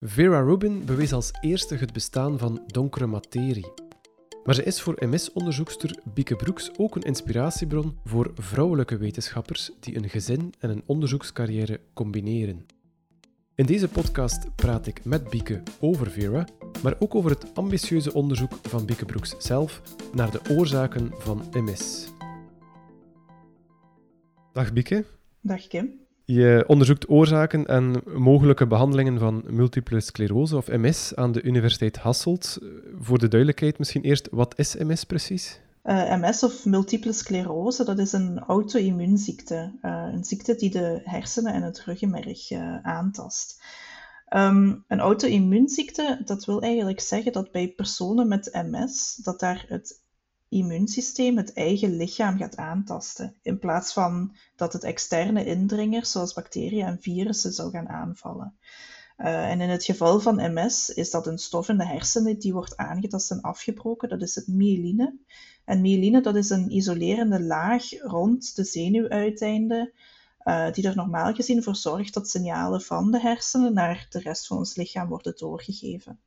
Vera Rubin bewees als eerste het bestaan van donkere materie. Maar ze is voor MS-onderzoekster Bieke Broeks ook een inspiratiebron voor vrouwelijke wetenschappers die een gezin en een onderzoekscarrière combineren. In deze podcast praat ik met Bieke over Vera, maar ook over het ambitieuze onderzoek van Bieke Broeks zelf naar de oorzaken van MS. Dag Bieke. Dag Kim. Je onderzoekt oorzaken en mogelijke behandelingen van multiple sclerose of MS aan de Universiteit Hasselt. Voor de duidelijkheid misschien eerst, wat is MS precies? Eh, MS of multiple sclerose, dat is een auto-immuunziekte. Uh, een ziekte die de hersenen en het ruggenmerg uh, aantast. Um, een auto-immuunziekte, dat wil eigenlijk zeggen dat bij personen met MS, dat daar het immuunsysteem het eigen lichaam gaat aantasten, in plaats van dat het externe indringers zoals bacteriën en virussen zou gaan aanvallen. Uh, en in het geval van MS is dat een stof in de hersenen die wordt aangetast en afgebroken. Dat is het myeline. En myeline dat is een isolerende laag rond de zenuwuiteinden, uh, die er normaal gezien voor zorgt dat signalen van de hersenen naar de rest van ons lichaam worden doorgegeven.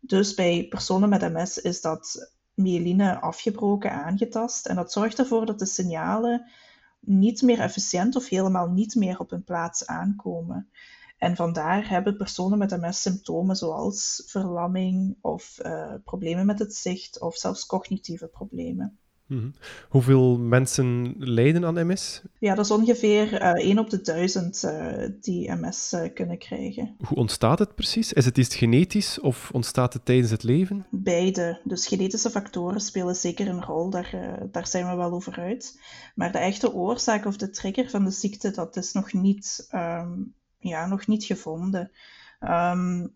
Dus bij personen met MS is dat myeline afgebroken, aangetast. En dat zorgt ervoor dat de signalen niet meer efficiënt of helemaal niet meer op hun plaats aankomen. En vandaar hebben personen met MS symptomen zoals verlamming of uh, problemen met het zicht of zelfs cognitieve problemen. Mhm. Hoeveel mensen lijden aan MS? Ja, dat is ongeveer uh, eh, 1 op de 1000 uh, eh, die MS uh, kunnen krijgen. Hoe ontstaat het precies? Is het iets genetisch of ontstaat het tijdens het leven? Beide. Dus genetische factoren spelen zeker een rol, daar, daar zijn we wel over uit. Maar de echte oorzaak of de trigger van de ziekte, dat is nog niet, um, ja, nog niet gevonden. Um,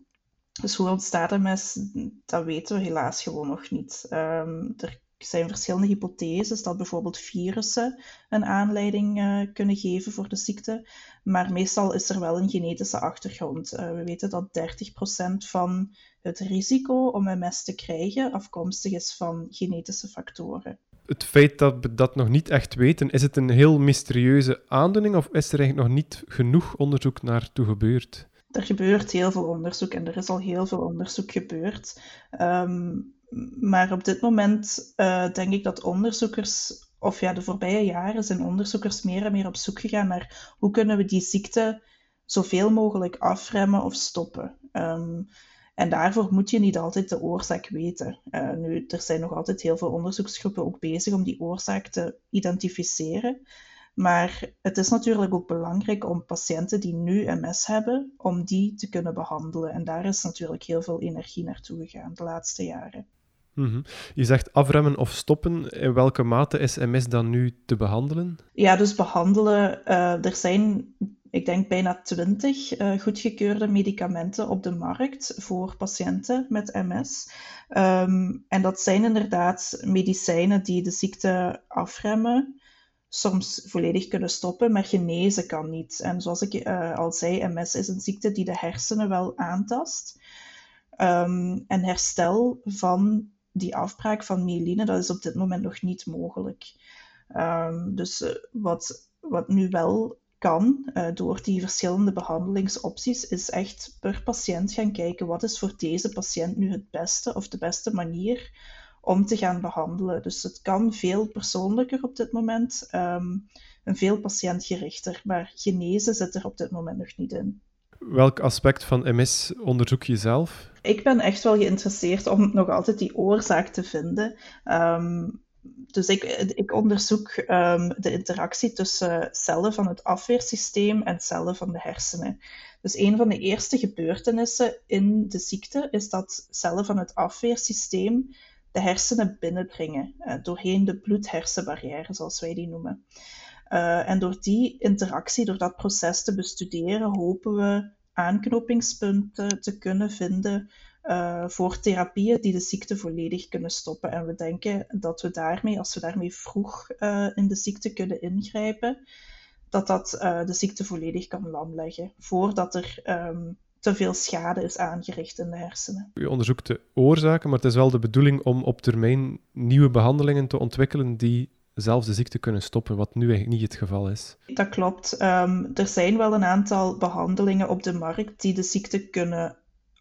dus hoe ontstaat MS, dat weten we helaas gewoon nog niet. Um, er er zijn verschillende hypotheses dat bijvoorbeeld virussen een aanleiding uh, kunnen geven voor de ziekte, maar meestal is er wel een genetische achtergrond. Uh, we weten dat 30% van het risico om MS te krijgen afkomstig is van genetische factoren. Het feit dat we dat nog niet echt weten, is het een heel mysterieuze aandoening of is er eigenlijk nog niet genoeg onderzoek naartoe gebeurd? Er gebeurt heel veel onderzoek en er is al heel veel onderzoek gebeurd. Um, maar op dit moment uh, denk ik dat onderzoekers, of ja, de voorbije jaren zijn onderzoekers meer en meer op zoek gegaan naar hoe kunnen we die ziekte zoveel mogelijk afremmen of stoppen. Um, en daarvoor moet je niet altijd de oorzaak weten. Uh, nu, er zijn nog altijd heel veel onderzoeksgroepen ook bezig om die oorzaak te identificeren. Maar het is natuurlijk ook belangrijk om patiënten die nu MS hebben, om die te kunnen behandelen. En daar is natuurlijk heel veel energie naartoe gegaan de laatste jaren. Mhm. Je zegt afremmen of stoppen. In welke mate is MS dan nu te behandelen? Ja, dus behandelen. Uh, er zijn, ik denk, bijna twintig uh, goedgekeurde medicamenten op de markt voor patiënten met MS. Ehm, en dat zijn inderdaad medicijnen die de ziekte afremmen soms volledig kunnen stoppen, maar genezen kan niet. En zoals ik uh, al zei, MS is een ziekte die de hersenen wel aantast. Um, en herstel van die afbraak van myeline, dat is op dit moment nog niet mogelijk. Um, dus uh, wat, wat nu wel kan, uh, door die verschillende behandelingsopties, is echt per patiënt gaan kijken wat is voor deze patiënt nu het beste of de beste manier om te gaan behandelen. Dus het kan veel persoonlijker op dit moment um, en veel patiëntgerichter, maar genezen zit er op dit moment nog niet in. Welk aspect van MS onderzoek je zelf? Ik ben echt wel geïnteresseerd om nog altijd die oorzaak te vinden. Um, dus ik, ik onderzoek um, de interactie tussen cellen van het afweersysteem en cellen van de hersenen. Dus een van de eerste gebeurtenissen in de ziekte is dat cellen van het afweersysteem de hersenen binnendringen, uh, doorheen de bloed-hersenbarrière, zoals wij die noemen. Uh, en door die interactie, door dat proces te bestuderen, hopen we aanknopingspunten te kunnen vinden uh, voor therapieën die de ziekte volledig kunnen stoppen. En we denken dat we daarmee, als we daarmee vroeg uh, in de ziekte kunnen ingrijpen, dat dat de ziekte volledig kan lamleggen, voordat er um, te veel schade is aangericht in de hersenen. U onderzoekt de oorzaken, maar het is wel de bedoeling om op termijn nieuwe behandelingen te ontwikkelen die zelfs de ziekte kunnen stoppen, wat nu eigenlijk niet het geval is. Dat klopt. Um, er zijn wel een aantal behandelingen op de markt die de ziekte kunnen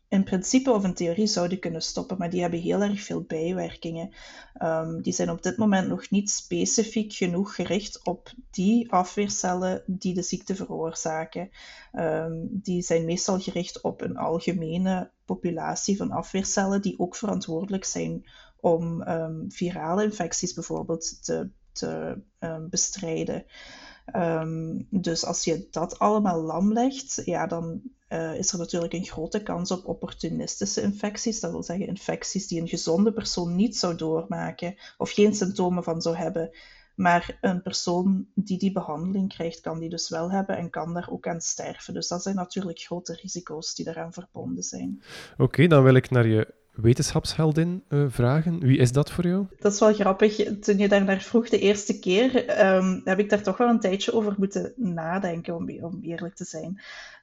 in principe of in theorie zouden kunnen stoppen, maar die hebben heel erg veel bijwerkingen. Um, die zijn op dit moment nog niet specifiek genoeg gericht op die afweercellen die de ziekte veroorzaken. Um, die zijn meestal gericht op een algemene populatie van afweercellen die ook verantwoordelijk zijn om um, virale infecties bijvoorbeeld te, te bestrijden. Um, dus als je dat allemaal lam legt, ja, dan uh, is er natuurlijk een grote kans op opportunistische infecties. Dat wil zeggen infecties die een gezonde persoon niet zou doormaken of geen symptomen van zou hebben. Maar een persoon die die behandeling krijgt, kan die dus wel hebben en kan daar ook aan sterven. Dus dat zijn natuurlijk grote risico's die daaraan verbonden zijn. Oké, dan wil ik naar je wetenschapsheldin uh, vragen. Wie is dat voor jou? Dat is wel grappig. Toen je daar naar vroeg de eerste keer, um, heb ik daar toch wel een tijdje over moeten nadenken, om, om eerlijk te zijn.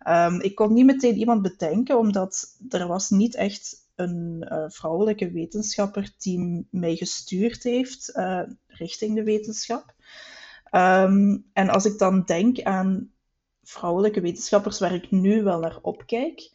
Um, ik kon niet meteen iemand bedenken, omdat er was niet echt een uh, vrouwelijke wetenschapper die mij gestuurd heeft uh, richting de wetenschap. Um, en als ik dan denk aan vrouwelijke wetenschappers waar ik nu wel naar opkijk,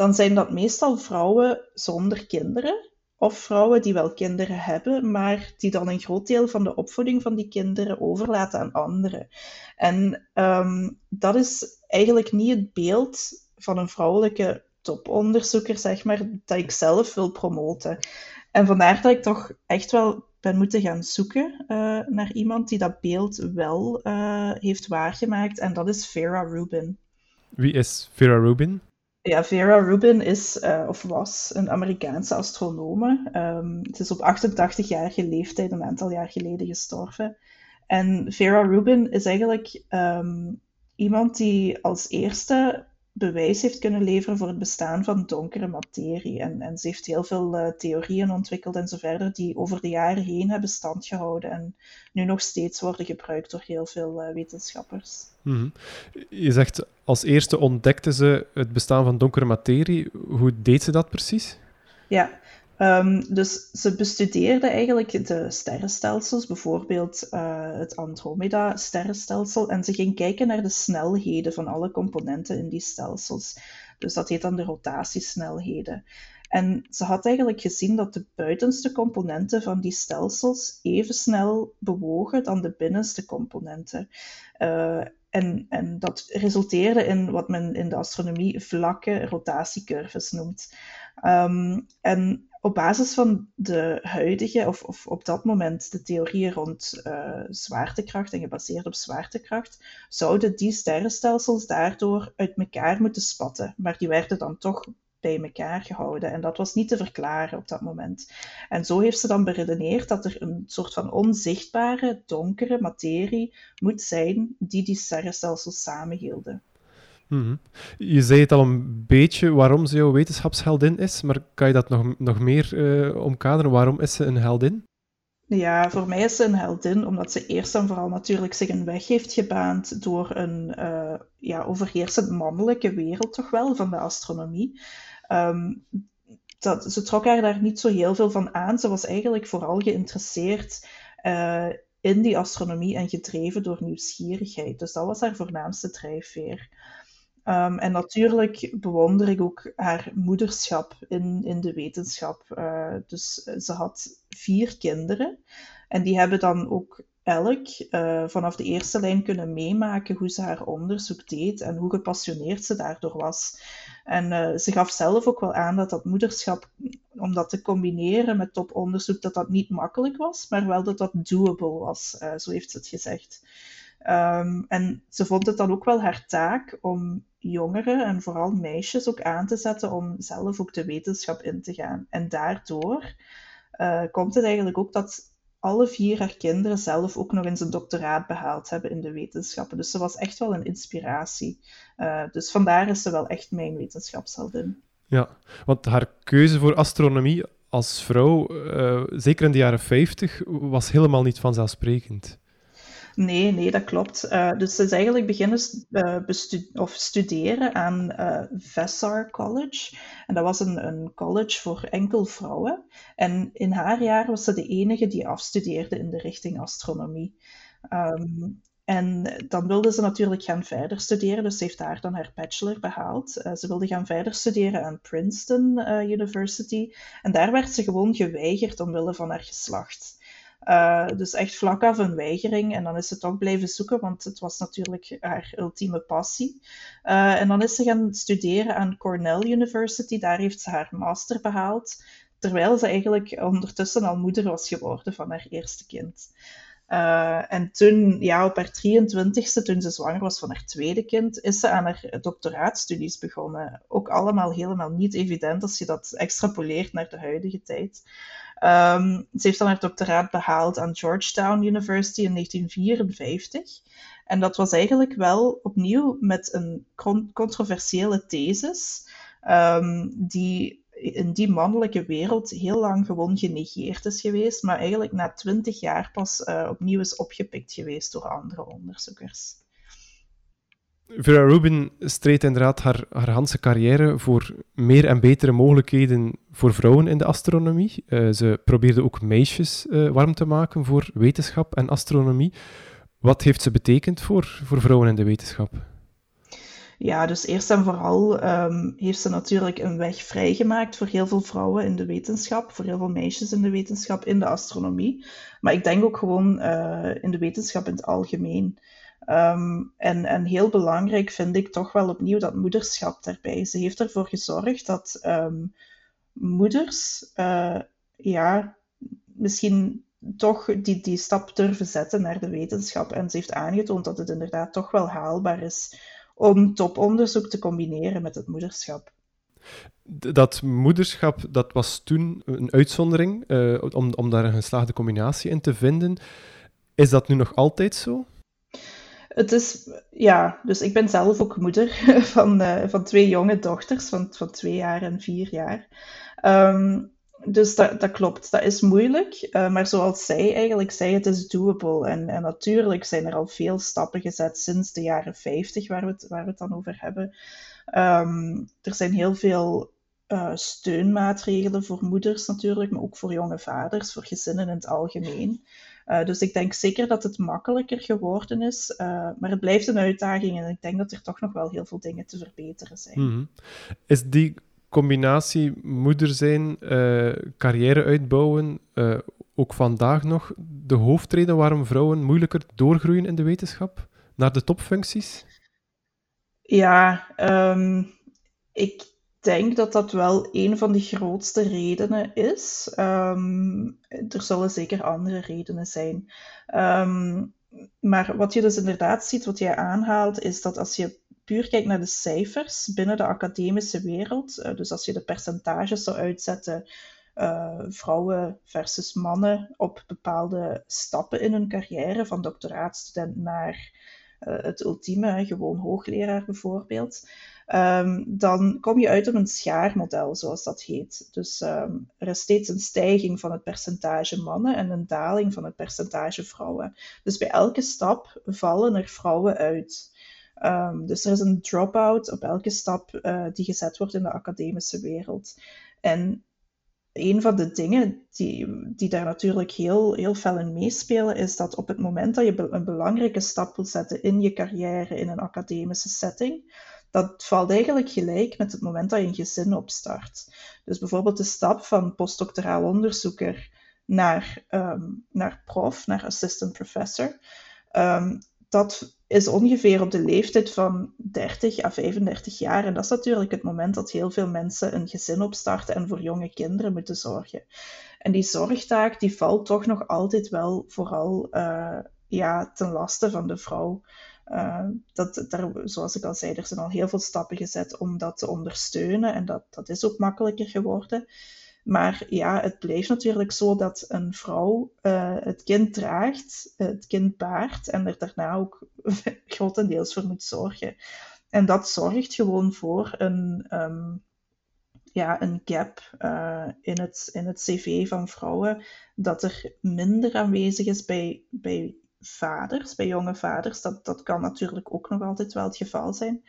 dan zijn dat meestal vrouwen zonder kinderen. Of vrouwen die wel kinderen hebben, maar die dan een groot deel van de opvoeding van die kinderen overlaten aan anderen. En um, dat is eigenlijk niet het beeld van een vrouwelijke toponderzoeker, zeg maar, dat ik zelf wil promoten. En vandaar dat ik toch echt wel ben moeten gaan zoeken uh, naar iemand die dat beeld wel uh, heeft waargemaakt. En dat is Vera Rubin. Wie is Vera Rubin? Ja, Vera Rubin is uh, of was een Amerikaanse astronome. Um, ze is op 88-jarige leeftijd een aantal jaar geleden gestorven. En Vera Rubin is eigenlijk um, iemand die als eerste bewijs heeft kunnen leveren voor het bestaan van donkere materie. En, en ze heeft heel veel uh, theorieën ontwikkeld en zo verder, die over de jaren heen hebben stand gehouden en nu nog steeds worden gebruikt door heel veel uh, wetenschappers. Mm Je zegt als eerste ontdekte ze het bestaan van donkere materie. Hoe deed ze dat precies? Ja, Um, dus ze bestudeerde eigenlijk de sterrenstelsels, bijvoorbeeld uh, het Andromeda-sterrenstelsel, en ze ging kijken naar de snelheden van alle componenten in die stelsels. Dus dat heet dan de rotatiesnelheden. En ze had eigenlijk gezien dat de buitenste componenten van die stelsels even snel bewogen dan de binnenste componenten. Uh, en, en dat resulteerde in wat men in de astronomie vlakke rotatiecurves noemt. Um, en op basis van de huidige, of, of op dat moment de theorieën rond uh, zwaartekracht en gebaseerd op zwaartekracht, zouden die sterrenstelsels daardoor uit elkaar moeten spatten. Maar die werden dan toch bij elkaar gehouden. En dat was niet te verklaren op dat moment. En zo heeft ze dan beredeneerd dat er een soort van onzichtbare, donkere materie moet zijn die die sterrenstelsels samenhielden. Mm Je zei het al een beetje waarom ze jouw wetenschapsheldin is, maar kan je dat nog, nog meer uh, omkaderen? Waarom is ze een heldin? Ja, voor mij is ze een heldin omdat ze eerst en vooral natuurlijk zich een weg heeft gebaand door een uh, ja, overheersend mannelijke wereld toch wel van de astronomie. Um, dat, ze trok haar daar niet zo heel veel van aan. Ze was eigenlijk vooral geïnteresseerd uh, in die astronomie en gedreven door nieuwsgierigheid. Dus dat was haar voornaamste drijfveer. Um, en natuurlijk bewonder ik ook haar moederschap in, in de wetenschap. Uh, dus ze had vier kinderen. En die hebben dan ook elk uh, vanaf de eerste lijn kunnen meemaken hoe ze haar onderzoek deed en hoe gepassioneerd ze daardoor was. En ze gaf zelf ook wel aan dat dat moederschap, om dat te combineren met toponderzoek, dat dat niet makkelijk was, maar wel dat dat doable was. Zo heeft ze het gezegd. Um, en ze vond het dan ook wel haar taak om jongeren en vooral meisjes ook aan te zetten om zelf ook de wetenschap in te gaan. En daardoor uh, komt het eigenlijk ook dat alle vier haar kinderen zelf ook nog eens een doctoraat behaald hebben in de wetenschappen. Dus ze was echt wel een inspiratie. Uh, dus vandaar is ze wel echt mijn wetenschapsheldin. Ja, want haar keuze voor astronomie als vrouw, uh, zeker in de jaren 50, was helemaal niet vanzelfsprekend. Nee, nee, dat klopt. Uh, dus ze is eigenlijk beginnen uh, of studeren aan uh, Vassar College. En dat was een, een college voor enkel vrouwen. En in haar jaar was ze de enige die afstudeerde in de richting astronomie. Um, en dan wilde ze natuurlijk gaan verder studeren, dus ze heeft daar dan haar bachelor behaald. Ze wilde gaan verder studeren aan Princeton University. En daar werd ze gewoon geweigerd omwille van haar geslacht. Uh, dus echt vlak af een weigering. En dan is ze toch blijven zoeken, want het was natuurlijk haar ultieme passie. en dan is ze gaan studeren aan Cornell University. Daar heeft ze haar master behaald. Terwijl ze eigenlijk ondertussen al moeder was geworden van haar eerste kind. Uh, en toen, ja, op haar 23ste, toen ze zwanger was van haar tweede kind, is ze aan haar doctoraatstudies begonnen. Ook allemaal helemaal niet evident als je dat extrapoleert naar de huidige tijd. Um, ze heeft dan haar doctoraat behaald aan Georgetown University in 1954. En dat was eigenlijk wel opnieuw met een controversiële thesis, um, die in die mannelijke wereld heel lang gewoon genegeerd is geweest, maar eigenlijk na twintig jaar pas uh, opnieuw is opgepikt geweest door andere onderzoekers. Vera Rubin streed inderdaad haar, haar hele carrière voor meer en betere mogelijkheden voor vrouwen in de astronomie. Uh, ze probeerde ook meisjes uh, warm te maken voor wetenschap en astronomie. Wat heeft ze betekend voor, voor vrouwen in de wetenschap? Ja, dus eerst en vooral um, heeft ze natuurlijk een weg vrijgemaakt voor heel veel vrouwen in de wetenschap, voor heel veel meisjes in de wetenschap, in de astronomie. Maar ik denk ook gewoon uh, in de wetenschap in het algemeen. Um, en, en heel belangrijk vind ik toch wel opnieuw dat moederschap daarbij. Ze heeft ervoor gezorgd dat um, moeders, uh, ja, misschien toch die, die stap durven zetten naar de wetenschap. En ze heeft aangetoond dat het inderdaad toch wel haalbaar is om toponderzoek te combineren met het moederschap. Dat moederschap dat was toen een uitzondering uh, om, om daar een geslaagde combinatie in te vinden. Is dat nu nog altijd zo? Het is, ja, dus ik ben zelf ook moeder van, uh, van twee jonge dochters van, van twee jaar en vier jaar. Um, dus dat, dat klopt, dat is moeilijk. Uh, maar zoals zij eigenlijk zei, het is doable. En, en natuurlijk zijn er al veel stappen gezet sinds de jaren 50, waar we het, waar we het dan over hebben. Um, er zijn heel veel uh, steunmaatregelen voor moeders natuurlijk, maar ook voor jonge vaders, voor gezinnen in het algemeen. Uh, dus ik denk zeker dat het makkelijker geworden is, maar het blijft een uitdaging en ik denk dat er toch nog wel heel veel dingen te verbeteren zijn. Mm -hmm. Is die combinatie moeder zijn, uh, carrière uitbouwen, ook vandaag nog de hoofdreden waarom vrouwen moeilijker doorgroeien in de wetenschap naar de topfuncties? Ja, um, ik denk dat dat wel een van de grootste redenen is. Um, er zullen zeker andere redenen zijn. Um, maar wat je dus inderdaad ziet, wat jij aanhaalt, is dat als je puur kijkt naar de cijfers binnen de academische wereld, uh, dus als je de percentages zou uitzetten, uh, vrouwen versus mannen op bepaalde stappen in hun carrière, van doctoraatstudent naar uh, het ultieme, gewoon hoogleraar bijvoorbeeld, um, dan kom je uit op een schaarmodel, zoals dat heet. Dus um, er is steeds een stijging van het percentage mannen en een daling van het percentage vrouwen. Dus bij elke stap vallen er vrouwen uit. Um, dus er is een drop-out op elke stap uh, die gezet wordt in de academische wereld. En een van de dingen die, die daar natuurlijk heel, heel fel in meespelen, is dat op het moment dat je een belangrijke stap wil zetten in je carrière in een academische setting, dat valt eigenlijk gelijk met het moment dat je een gezin opstart. Dus bijvoorbeeld de stap van postdoctoraal onderzoeker naar, um, naar prof, naar assistant professor. Um, dat is ongeveer op de leeftijd van 30 à 35 jaar. En dat is natuurlijk het moment dat heel veel mensen een gezin opstarten en voor jonge kinderen moeten zorgen. En die zorgtaak die valt toch nog altijd wel vooral uh, ja, ten laste van de vrouw. Uh, dat, daar, zoals ik al zei, er zijn al heel veel stappen gezet om dat te ondersteunen. En dat, dat is ook makkelijker geworden. Maar ja, het blijft natuurlijk zo dat een vrouw uh, het kind draagt, het kind baart en er daarna ook grotendeels voor moet zorgen. En dat zorgt gewoon voor een, um, ja, een gap uh, in, het, in het cv van vrouwen, dat er minder aanwezig is bij, bij vaders, bij jonge vaders. Dat, dat kan natuurlijk ook nog altijd wel het geval zijn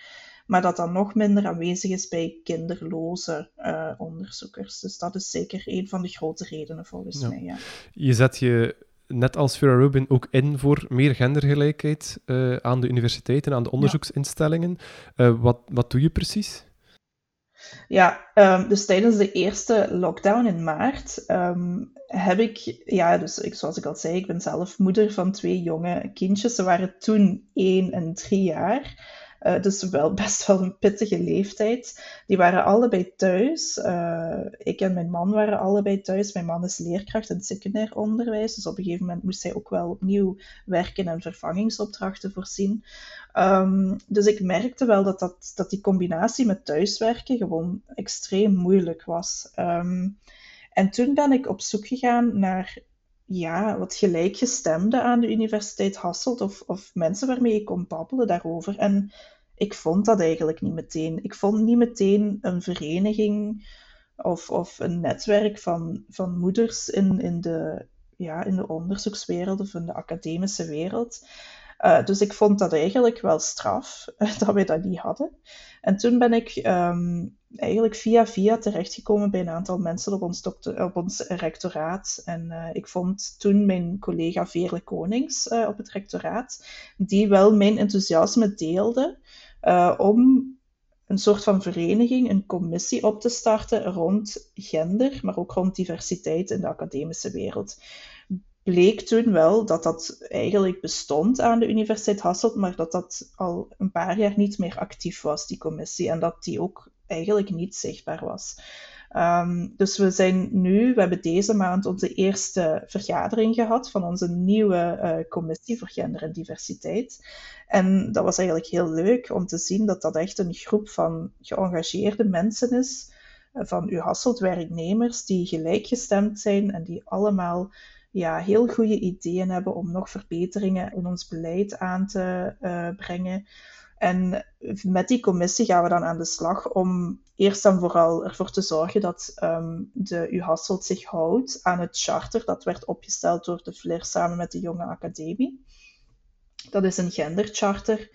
maar dat dan nog minder aanwezig is bij kinderloze uh, onderzoekers. Dus dat is zeker een van de grote redenen volgens mij. Ja. Je zet je net als Vera Rubin, ook in voor meer gendergelijkheid uh, aan de universiteiten, aan de onderzoeksinstellingen. Uh, wat, wat doe je precies? Ja, um, dus tijdens de eerste lockdown in maart um, heb ik, ja, dus ik, zoals ik al zei, ik ben zelf moeder van twee jonge kindjes. Ze waren toen één en drie jaar. Uh, dus wel best wel een pittige leeftijd. Die waren allebei thuis. Uh, ik en mijn man waren allebei thuis. Mijn man is leerkracht in het secundair onderwijs. Dus op een gegeven moment moest hij ook wel opnieuw werken en vervangingsopdrachten voorzien. Um, dus ik merkte wel dat, dat, dat die combinatie met thuiswerken gewoon extreem moeilijk was. Um, en toen ben ik op zoek gegaan naar ja, wat gelijkgestemden aan de Universiteit Hasselt of, of mensen waarmee ik kon babbelen daarover. En ik vond dat eigenlijk niet meteen. Ik vond niet meteen een vereniging of, of een netwerk van, van moeders in, in, de, ja, in de onderzoekswereld of in de academische wereld. Uh, dus ik vond dat eigenlijk wel straf dat wij dat niet hadden. En toen ben ik um, eigenlijk via via terechtgekomen bij een aantal mensen op ons, op ons rectoraat. En uh, ik vond toen mijn collega Veerle Konings uh, op het rectoraat, die wel mijn enthousiasme deelde om een soort van vereniging, een commissie op te starten rond gender, maar ook rond diversiteit in de academische wereld bleek toen wel dat dat eigenlijk bestond aan de Universiteit Hasselt, maar dat dat al een paar jaar niet meer actief was, die commissie, en dat die ook eigenlijk niet zichtbaar was. Um, dus we zijn nu, we hebben deze maand onze eerste vergadering gehad van onze nieuwe uh, commissie voor gender en diversiteit. En dat was eigenlijk heel leuk om te zien dat dat echt een groep van geëngageerde mensen is, uh, van uw Hasselt-werknemers, die gelijkgestemd zijn en die allemaal ja, heel goede ideeën hebben om nog verbeteringen in ons beleid aan te uh, brengen. En met die commissie gaan we dan aan de slag om eerst en vooral ervoor te zorgen dat um, de U Hasselt zich houdt aan het charter dat werd opgesteld door de FLIR samen met de Jonge Academie. Dat is een gendercharter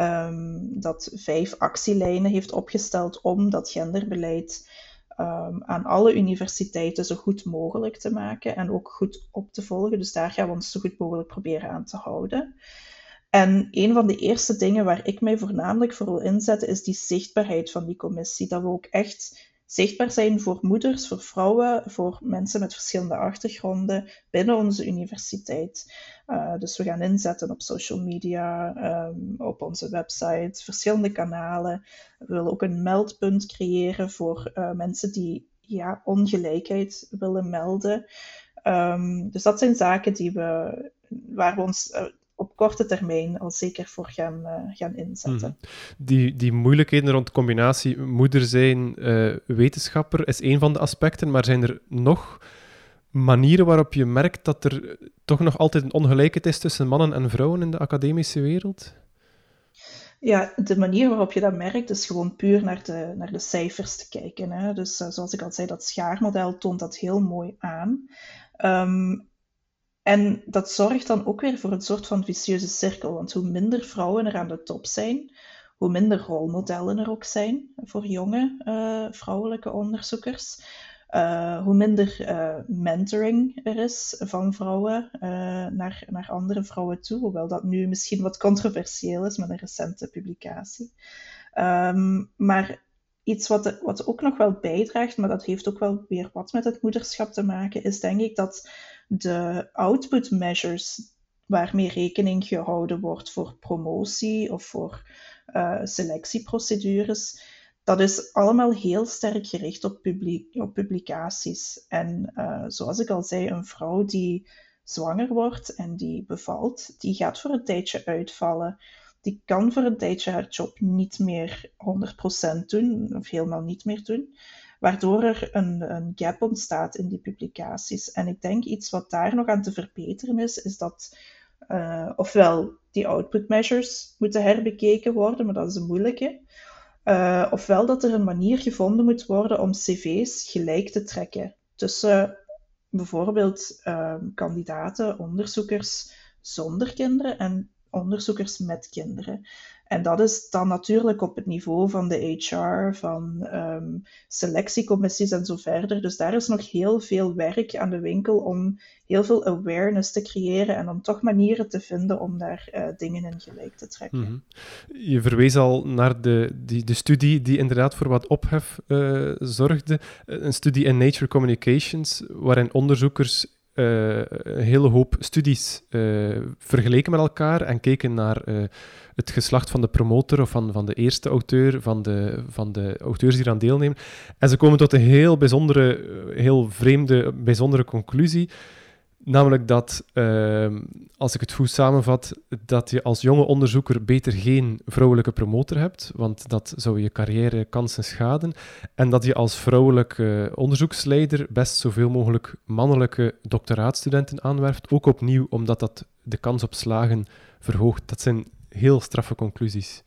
um, dat vijf actielijnen heeft opgesteld om dat genderbeleid um, aan alle universiteiten zo goed mogelijk te maken en ook goed op te volgen. Dus daar gaan we ons zo goed mogelijk proberen aan te houden. En een van de eerste dingen waar ik mij voornamelijk voor wil inzetten, is die zichtbaarheid van die commissie. Dat we ook echt zichtbaar zijn voor moeders, voor vrouwen, voor mensen met verschillende achtergronden binnen onze universiteit. Uh, dus we gaan inzetten op social media, um, op onze website, verschillende kanalen. We willen ook een meldpunt creëren voor uh, mensen die ja, ongelijkheid willen melden. Um, dus dat zijn zaken die we, waar we ons uh, op korte termijn al zeker voor gaan, uh, gaan inzetten. Mhm. Die, die moeilijkheden rond de combinatie moeder zijn, uh, wetenschapper is een van de aspecten, maar zijn er nog manieren waarop je merkt dat er toch nog altijd een ongelijkheid is tussen mannen en vrouwen in de academische wereld? Ja, de manier waarop je dat merkt is gewoon puur naar de, naar de cijfers te kijken. Hè. Dus uh, zoals ik al zei, dat schaarmodel toont dat heel mooi aan. Um, en dat zorgt dan ook weer voor een soort van vicieuze cirkel. Want hoe minder vrouwen er aan de top zijn, hoe minder rolmodellen er ook zijn voor jonge uh, vrouwelijke onderzoekers. Uh, hoe minder uh, mentoring er is van vrouwen naar, naar andere vrouwen toe, hoewel dat nu misschien wat controversieel is met een recente publicatie. Um, maar iets wat, wat ook nog wel bijdraagt, maar dat heeft ook wel weer wat met het moederschap te maken, is denk ik dat de output measures waarmee rekening gehouden wordt voor promotie of voor uh, selectieprocedures, dat is allemaal heel sterk gericht op, publiek, op publicaties. En uh, zoals ik al zei, een vrouw die zwanger wordt en die bevalt, die gaat voor een tijdje uitvallen. Die kan voor een tijdje haar job niet meer 100% doen, of helemaal niet meer doen waardoor er een, een gap ontstaat in die publicaties. En ik denk iets wat daar nog aan te verbeteren is, is dat uh, ofwel die output measures moeten herbekeken worden, maar dat is een moeilijke. Uh, ofwel dat er een manier gevonden moet worden om cv's gelijk te trekken tussen bijvoorbeeld uh, kandidaten, onderzoekers zonder kinderen en onderzoekers met kinderen. En dat is dan natuurlijk op het niveau van de HR, van um, selectiecommissies en zo verder. Dus daar is nog heel veel werk aan de winkel om heel veel awareness te creëren en om toch manieren te vinden om daar uh, dingen in gelijk te trekken. -hmm. Je verwees al naar de, die, de studie die inderdaad voor wat ophef uh, zorgde. Een studie in Nature Communications, waarin onderzoekers uh, een hele hoop studies uh, vergeleken met elkaar en keken naar uh, het geslacht van de promotor of van, van de eerste auteur, van de, van de auteurs die eraan deelnemen. En ze komen tot een heel bijzondere, heel vreemde, bijzondere conclusie. Namelijk dat, uh, als ik het goed samenvat, dat je als jonge onderzoeker beter geen vrouwelijke promotor hebt, want dat zou je carrièrekansen schaden. En dat je als vrouwelijke onderzoeksleider best zoveel mogelijk mannelijke doctoraatstudenten aanwerft. Ook opnieuw omdat dat de kans op slagen verhoogt. Dat zijn heel straffe conclusies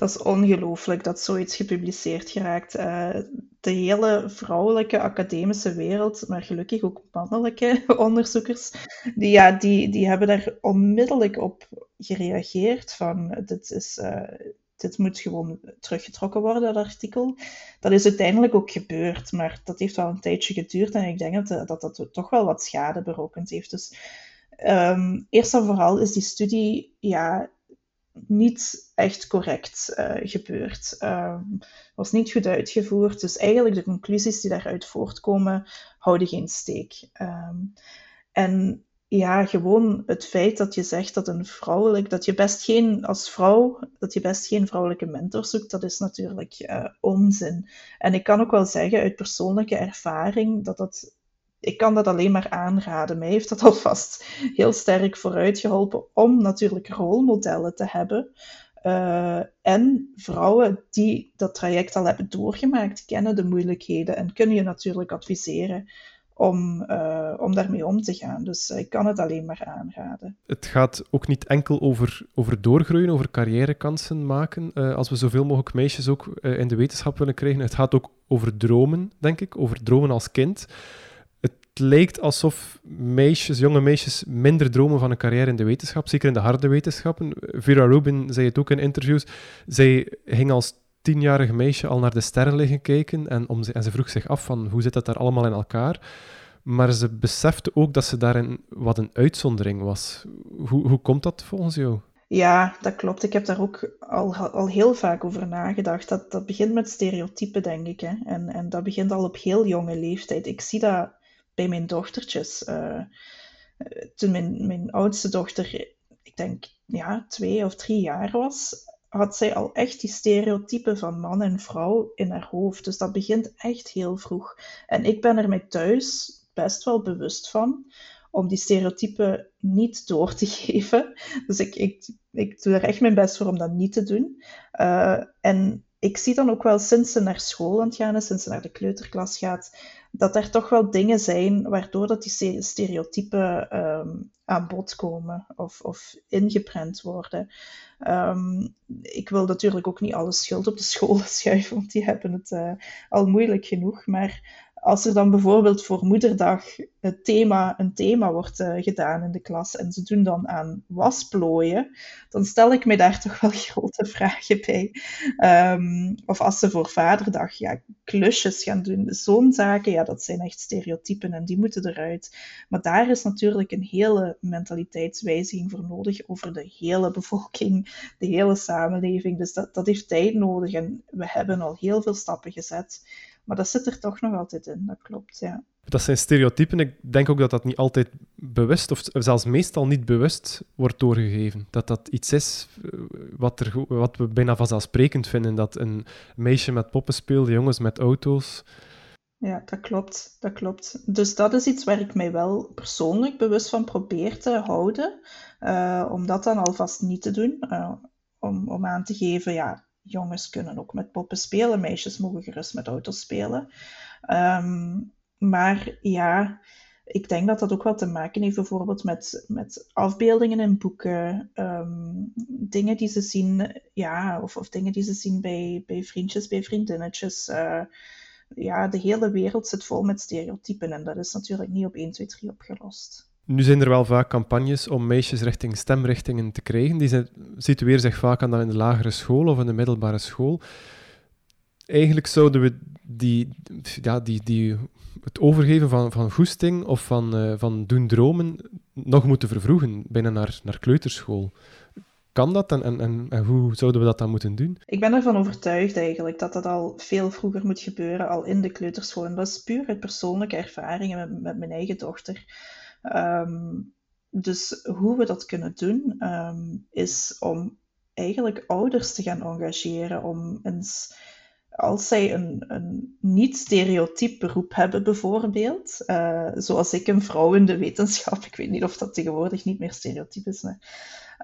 dat is ongelooflijk dat zoiets gepubliceerd geraakt. Uh, de hele vrouwelijke academische wereld, maar gelukkig ook mannelijke onderzoekers, die, ja, die, die hebben daar onmiddellijk op gereageerd van dit is... Uh, dit moet gewoon teruggetrokken worden, dat artikel. Dat is uiteindelijk ook gebeurd, maar dat heeft wel een tijdje geduurd en ik denk dat dat, dat toch wel wat schade berokkend heeft. Dus um, eerst en vooral is die studie ja, niet echt correct uh, gebeurd. Um, was niet goed uitgevoerd. Dus eigenlijk de conclusies die daaruit voortkomen, houden geen steek. Um, en ja, gewoon het feit dat je zegt dat een vrouwelijk, dat je best geen, als vrouw, dat je best geen vrouwelijke mentor zoekt, dat is natuurlijk uh, onzin. En ik kan ook wel zeggen uit persoonlijke ervaring dat dat ik kan dat alleen maar aanraden. Mij heeft dat alvast heel sterk vooruit geholpen om natuurlijk rolmodellen te hebben. Uh, en vrouwen die dat traject al hebben doorgemaakt, kennen de moeilijkheden en kunnen je natuurlijk adviseren om, uh, om daarmee om te gaan. Dus ik kan het alleen maar aanraden. Het gaat ook niet enkel over, over doorgroeien, over carrièrekansen maken. Als we zoveel mogelijk meisjes ook in de wetenschap willen krijgen. Het gaat ook over dromen, denk ik, over dromen als kind lijkt alsof meisjes, jonge meisjes minder dromen van een carrière in de wetenschap, zeker in de harde wetenschappen. Vera Rubin zei het ook in interviews. Zij ging als tienjarig meisje al naar de sterren liggen kijken en, om ze, en ze vroeg zich af van hoe zit dat daar allemaal in elkaar. Maar ze besefte ook dat ze daarin wat een uitzondering was. Hoe, hoe komt dat volgens jou? Ja, dat klopt. Ik heb daar ook al, al heel vaak over nagedacht. Dat, dat begint met stereotypen, denk ik. Hè. En, en dat begint al op heel jonge leeftijd. Ik zie dat bij mijn dochtertjes. Uh, toen mijn, mijn oudste dochter, ik denk ja, twee of drie jaar was, had zij al echt die stereotypen van man en vrouw in haar hoofd. Dus dat begint echt heel vroeg. En ik ben er mij thuis best wel bewust van om die stereotypen niet door te geven. Dus ik, ik, ik doe er echt mijn best voor om dat niet te doen. Uh, en ik zie dan ook wel sinds ze naar school aan het gaan is, sinds ze naar de kleuterklas gaat, dat er toch wel dingen zijn waardoor dat die stereotypen um, aan bod komen of, of ingeprent worden. Um, ik wil natuurlijk ook niet alle schuld op de scholen schuiven, want die hebben het uh, al moeilijk genoeg. Maar als er dan bijvoorbeeld voor moederdag het thema, een thema wordt uh, gedaan in de klas en ze doen dan aan wasplooien, dan stel ik me daar toch wel grote vragen bij. Um, of als ze voor vaderdag ja, klusjes gaan doen, zo'n zaken, ja, dat zijn echt stereotypen en die moeten eruit. Maar daar is natuurlijk een hele mentaliteitswijziging voor nodig over de hele bevolking, de hele samenleving. Dus dat, dat heeft tijd nodig en we hebben al heel veel stappen gezet. Maar dat zit er toch nog altijd in, dat klopt, ja. Dat zijn stereotypen. Ik denk ook dat dat niet altijd bewust, of zelfs meestal niet bewust, wordt doorgegeven. Dat dat iets is eh, wat, er, wat we bijna vanzelfsprekend vinden. Dat een meisje met poppen speelt, jongens met auto's. Ja, dat klopt. Dat klopt. Dus dat is iets waar ik mij wel persoonlijk bewust van probeer te houden. Uh, om dat dan alvast niet te doen. Uh, om, om aan te geven, ja, jongens kunnen ook met poppen spelen, meisjes mogen gerust met auto's spelen. Um, maar ja, ik denk dat dat ook wel te maken heeft bijvoorbeeld met, met afbeeldingen in boeken, um, dingen die ze zien, ja, of, of dingen die ze zien bij, bij vriendjes, bij vriendinnetjes. Uh, ja, de hele wereld zit vol met stereotypen en dat is natuurlijk niet op 1, 2, 3 opgelost. Nu zijn er wel vaak campagnes om meisjes richting stemrichtingen te krijgen. Die situeren zich vaak aan dan in de lagere school of in de middelbare school. Eigenlijk zouden we die, ja, die, die, het overgeven van, van goesting of van, uh, van doen dromen nog moeten vervroegen, bijna naar, naar kleuterschool. Kan dat en, en, en hoe zouden we dat dan moeten doen? Ik ben ervan overtuigd eigenlijk dat dat al veel vroeger moet gebeuren, al in de kleuterschool. En dat is puur uit persoonlijke ervaringen met mijn eigen dochter. Ehm, dus hoe we dat kunnen doen, ehm, is om eigenlijk ouders te gaan engageren om als zij een, een niet-stereotyp beroep hebben, bijvoorbeeld, uh, zoals ik een vrouw in de wetenschap, ik weet niet of dat tegenwoordig niet meer stereotyp is,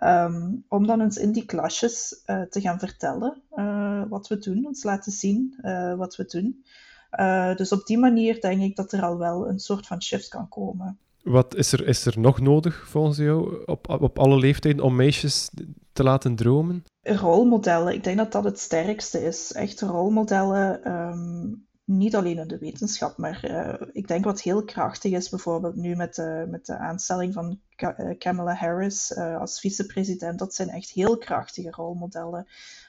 um, om dan eens in die klasjes uh, te gaan vertellen uh, wat we doen, ons laten zien wat we doen. dus op die manier denk ik dat er al wel een soort van shift kan komen. Wat is er, is er nog nodig volgens jou op, op alle leeftijden om meisjes te laten dromen? rolmodellen, ik denk dat dat het sterkste is. Echt rolmodellen, um, niet alleen in de wetenschap, maar uh, ik denk wat heel krachtig is, bijvoorbeeld nu met de, met de aanstelling van eh, Kamala Harris uh, als vicepresident. Dat zijn echt heel krachtige rolmodellen.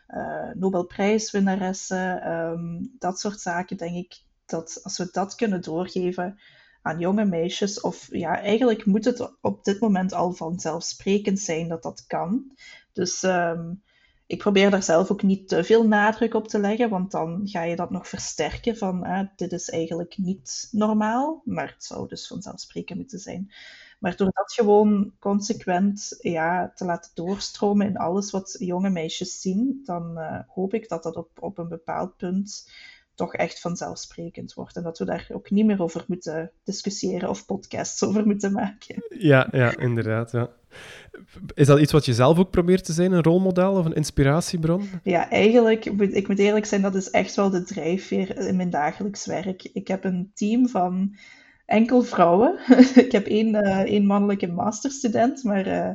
Uh, Nobelprijswinnaressen, um, dat soort zaken, denk ik dat als we dat kunnen doorgeven aan jonge meisjes, of ja, eigenlijk moet het op dit moment al vanzelfsprekend zijn dat dat kan. Dus um, ik probeer daar zelf ook niet te veel nadruk op te leggen, want dan ga je dat nog versterken van eh, dit is eigenlijk niet normaal, maar het zou dus vanzelfsprekend moeten zijn. Maar door dat gewoon consequent ja, te laten doorstromen in alles wat jonge meisjes zien, dan uh, hoop ik dat dat op, op een bepaald punt toch echt vanzelfsprekend wordt. En dat we daar ook niet meer over moeten discussiëren of podcasts over moeten maken. Ja, ja inderdaad. Ja. Is dat iets wat je zelf ook probeert te zijn, een rolmodel of een inspiratiebron? Ja, eigenlijk, ik moet eerlijk zijn, dat is echt wel de drijfveer in mijn dagelijks werk. Ik heb een team van enkel vrouwen. ik heb één, uh, één mannelijke masterstudent, maar uh,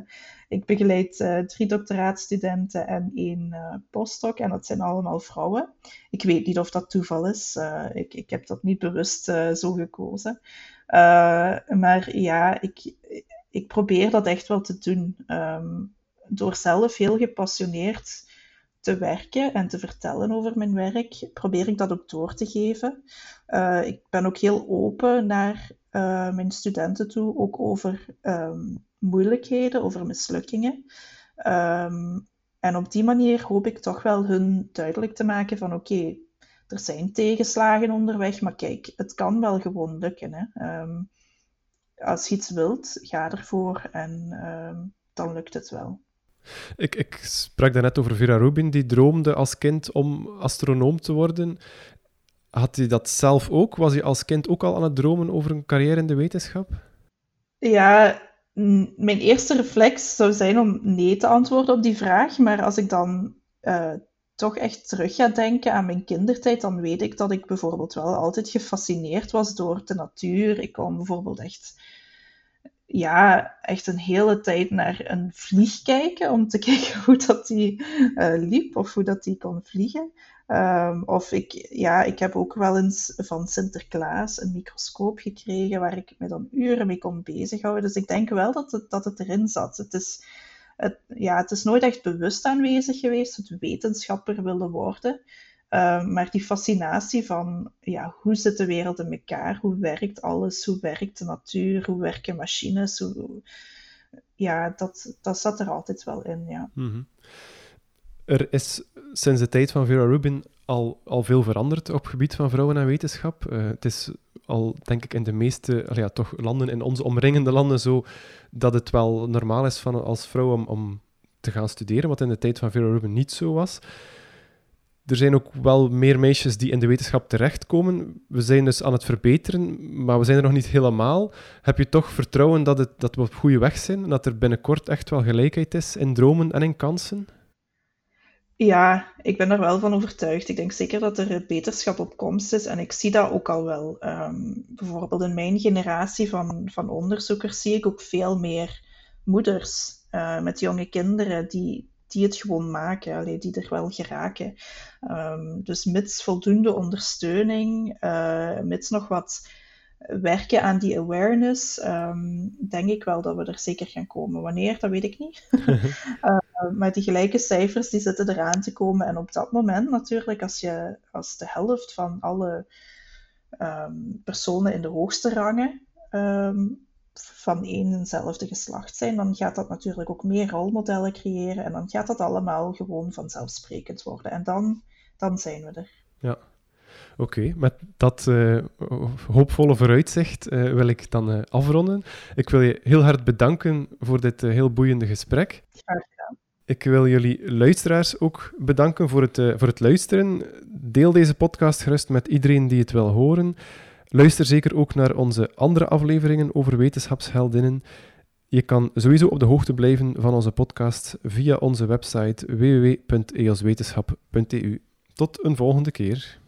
ik begeleid uh, drie doctoraatstudenten en één postdoc. En dat zijn allemaal vrouwen. Ik weet niet of dat toeval is. ik, ik heb dat niet bewust zo gekozen. maar ja, ik, ik probeer dat echt wel te doen. Um, door zelf heel gepassioneerd te werken en te vertellen over mijn werk, probeer ik dat ook door te geven. Ik ben ook heel open naar mijn studenten toe, ook over um, moeilijkheden, over mislukkingen. Um, en op die manier hoop ik toch wel hun duidelijk te maken van oké, okay, er zijn tegenslagen onderweg, maar kijk, het kan wel gewoon lukken. Hè? Um, als je iets wilt, ga ervoor en uh, dan lukt het wel. Ik, ik sprak daarnet over Vera Rubin, die droomde als kind om astronoom te worden. Had hij dat zelf ook? Was hij als kind ook al aan het dromen over een carrière in de wetenschap? Ja, mijn eerste reflex zou zijn om nee te antwoorden op die vraag. Maar als ik dan uh, toch echt terug ga denken aan mijn kindertijd, dan weet ik dat ik bijvoorbeeld wel altijd gefascineerd was door de natuur. Ik kon bijvoorbeeld echt, ja, echt een hele tijd naar een vlieg kijken om te kijken hoe dat die uh, liep of hoe dat die kon vliegen. Um, of ik, ja, ik heb ook wel eens van Sinterklaas een microscoop gekregen waar ik me dan uren mee kon bezighouden. Dus ik denk wel dat het, dat het erin zat. Het is het, ja, het is nooit echt bewust aanwezig geweest, het wetenschapper willen worden. Uh, maar die fascinatie van ja, hoe zit de wereld in elkaar, hoe werkt alles, hoe werkt de natuur, hoe werken machines, ja, dat, dat zat er altijd wel in. Ja. -hmm. Er is sinds de tijd van Vera Rubin al, al veel veranderd op het gebied van vrouwen en wetenschap. Uh, het is al, denk ik, in de meeste ja, toch landen, in onze omringende landen, zo dat het wel normaal is van, als vrouw om, om te gaan studeren, wat in de tijd van Vera Rubin niet zo was. Er zijn ook wel meer meisjes die in de wetenschap terechtkomen. We zijn dus aan het verbeteren, maar we zijn er nog niet helemaal. Heb je toch vertrouwen dat, het, dat we op goede weg zijn dat er binnenkort echt wel gelijkheid is in dromen en in kansen? Ja, ik ben er wel van overtuigd. Ik denk zeker dat er beterschap op komst is en ik zie dat ook al wel. Um, bijvoorbeeld in mijn generatie van, van onderzoekers zie ik ook veel meer moeders uh, met jonge kinderen die, die het gewoon maken, allee, die er wel geraken. Um, dus mits voldoende ondersteuning, uh, mits nog wat werken aan die awareness, ehm, denk ik wel dat we er zeker gaan komen. Wanneer, dat weet ik niet. uh, maar die gelijke cijfers die zitten eraan te komen. En op dat moment natuurlijk, als, je, als de helft van alle ehm, personen in de hoogste rangen um, van één enzelfde geslacht zijn, dan gaat dat natuurlijk ook meer rolmodellen creëren. En dan gaat dat allemaal gewoon vanzelfsprekend worden. En dan, dan zijn we er. Ja, Oké, met dat uh, hoopvolle vooruitzicht uh, wil ik dan uh, afronden. Ik wil je heel hard bedanken voor dit heel boeiende gesprek. Graag. Ik wil jullie luisteraars ook bedanken voor het, voor het luisteren. Deel deze podcast gerust met iedereen die het wil horen. Luister zeker ook naar onze andere afleveringen over wetenschapsheldinnen. Je kan sowieso op de hoogte blijven van onze podcast via onze website www.eoswetenschap.eu. Tot een volgende keer.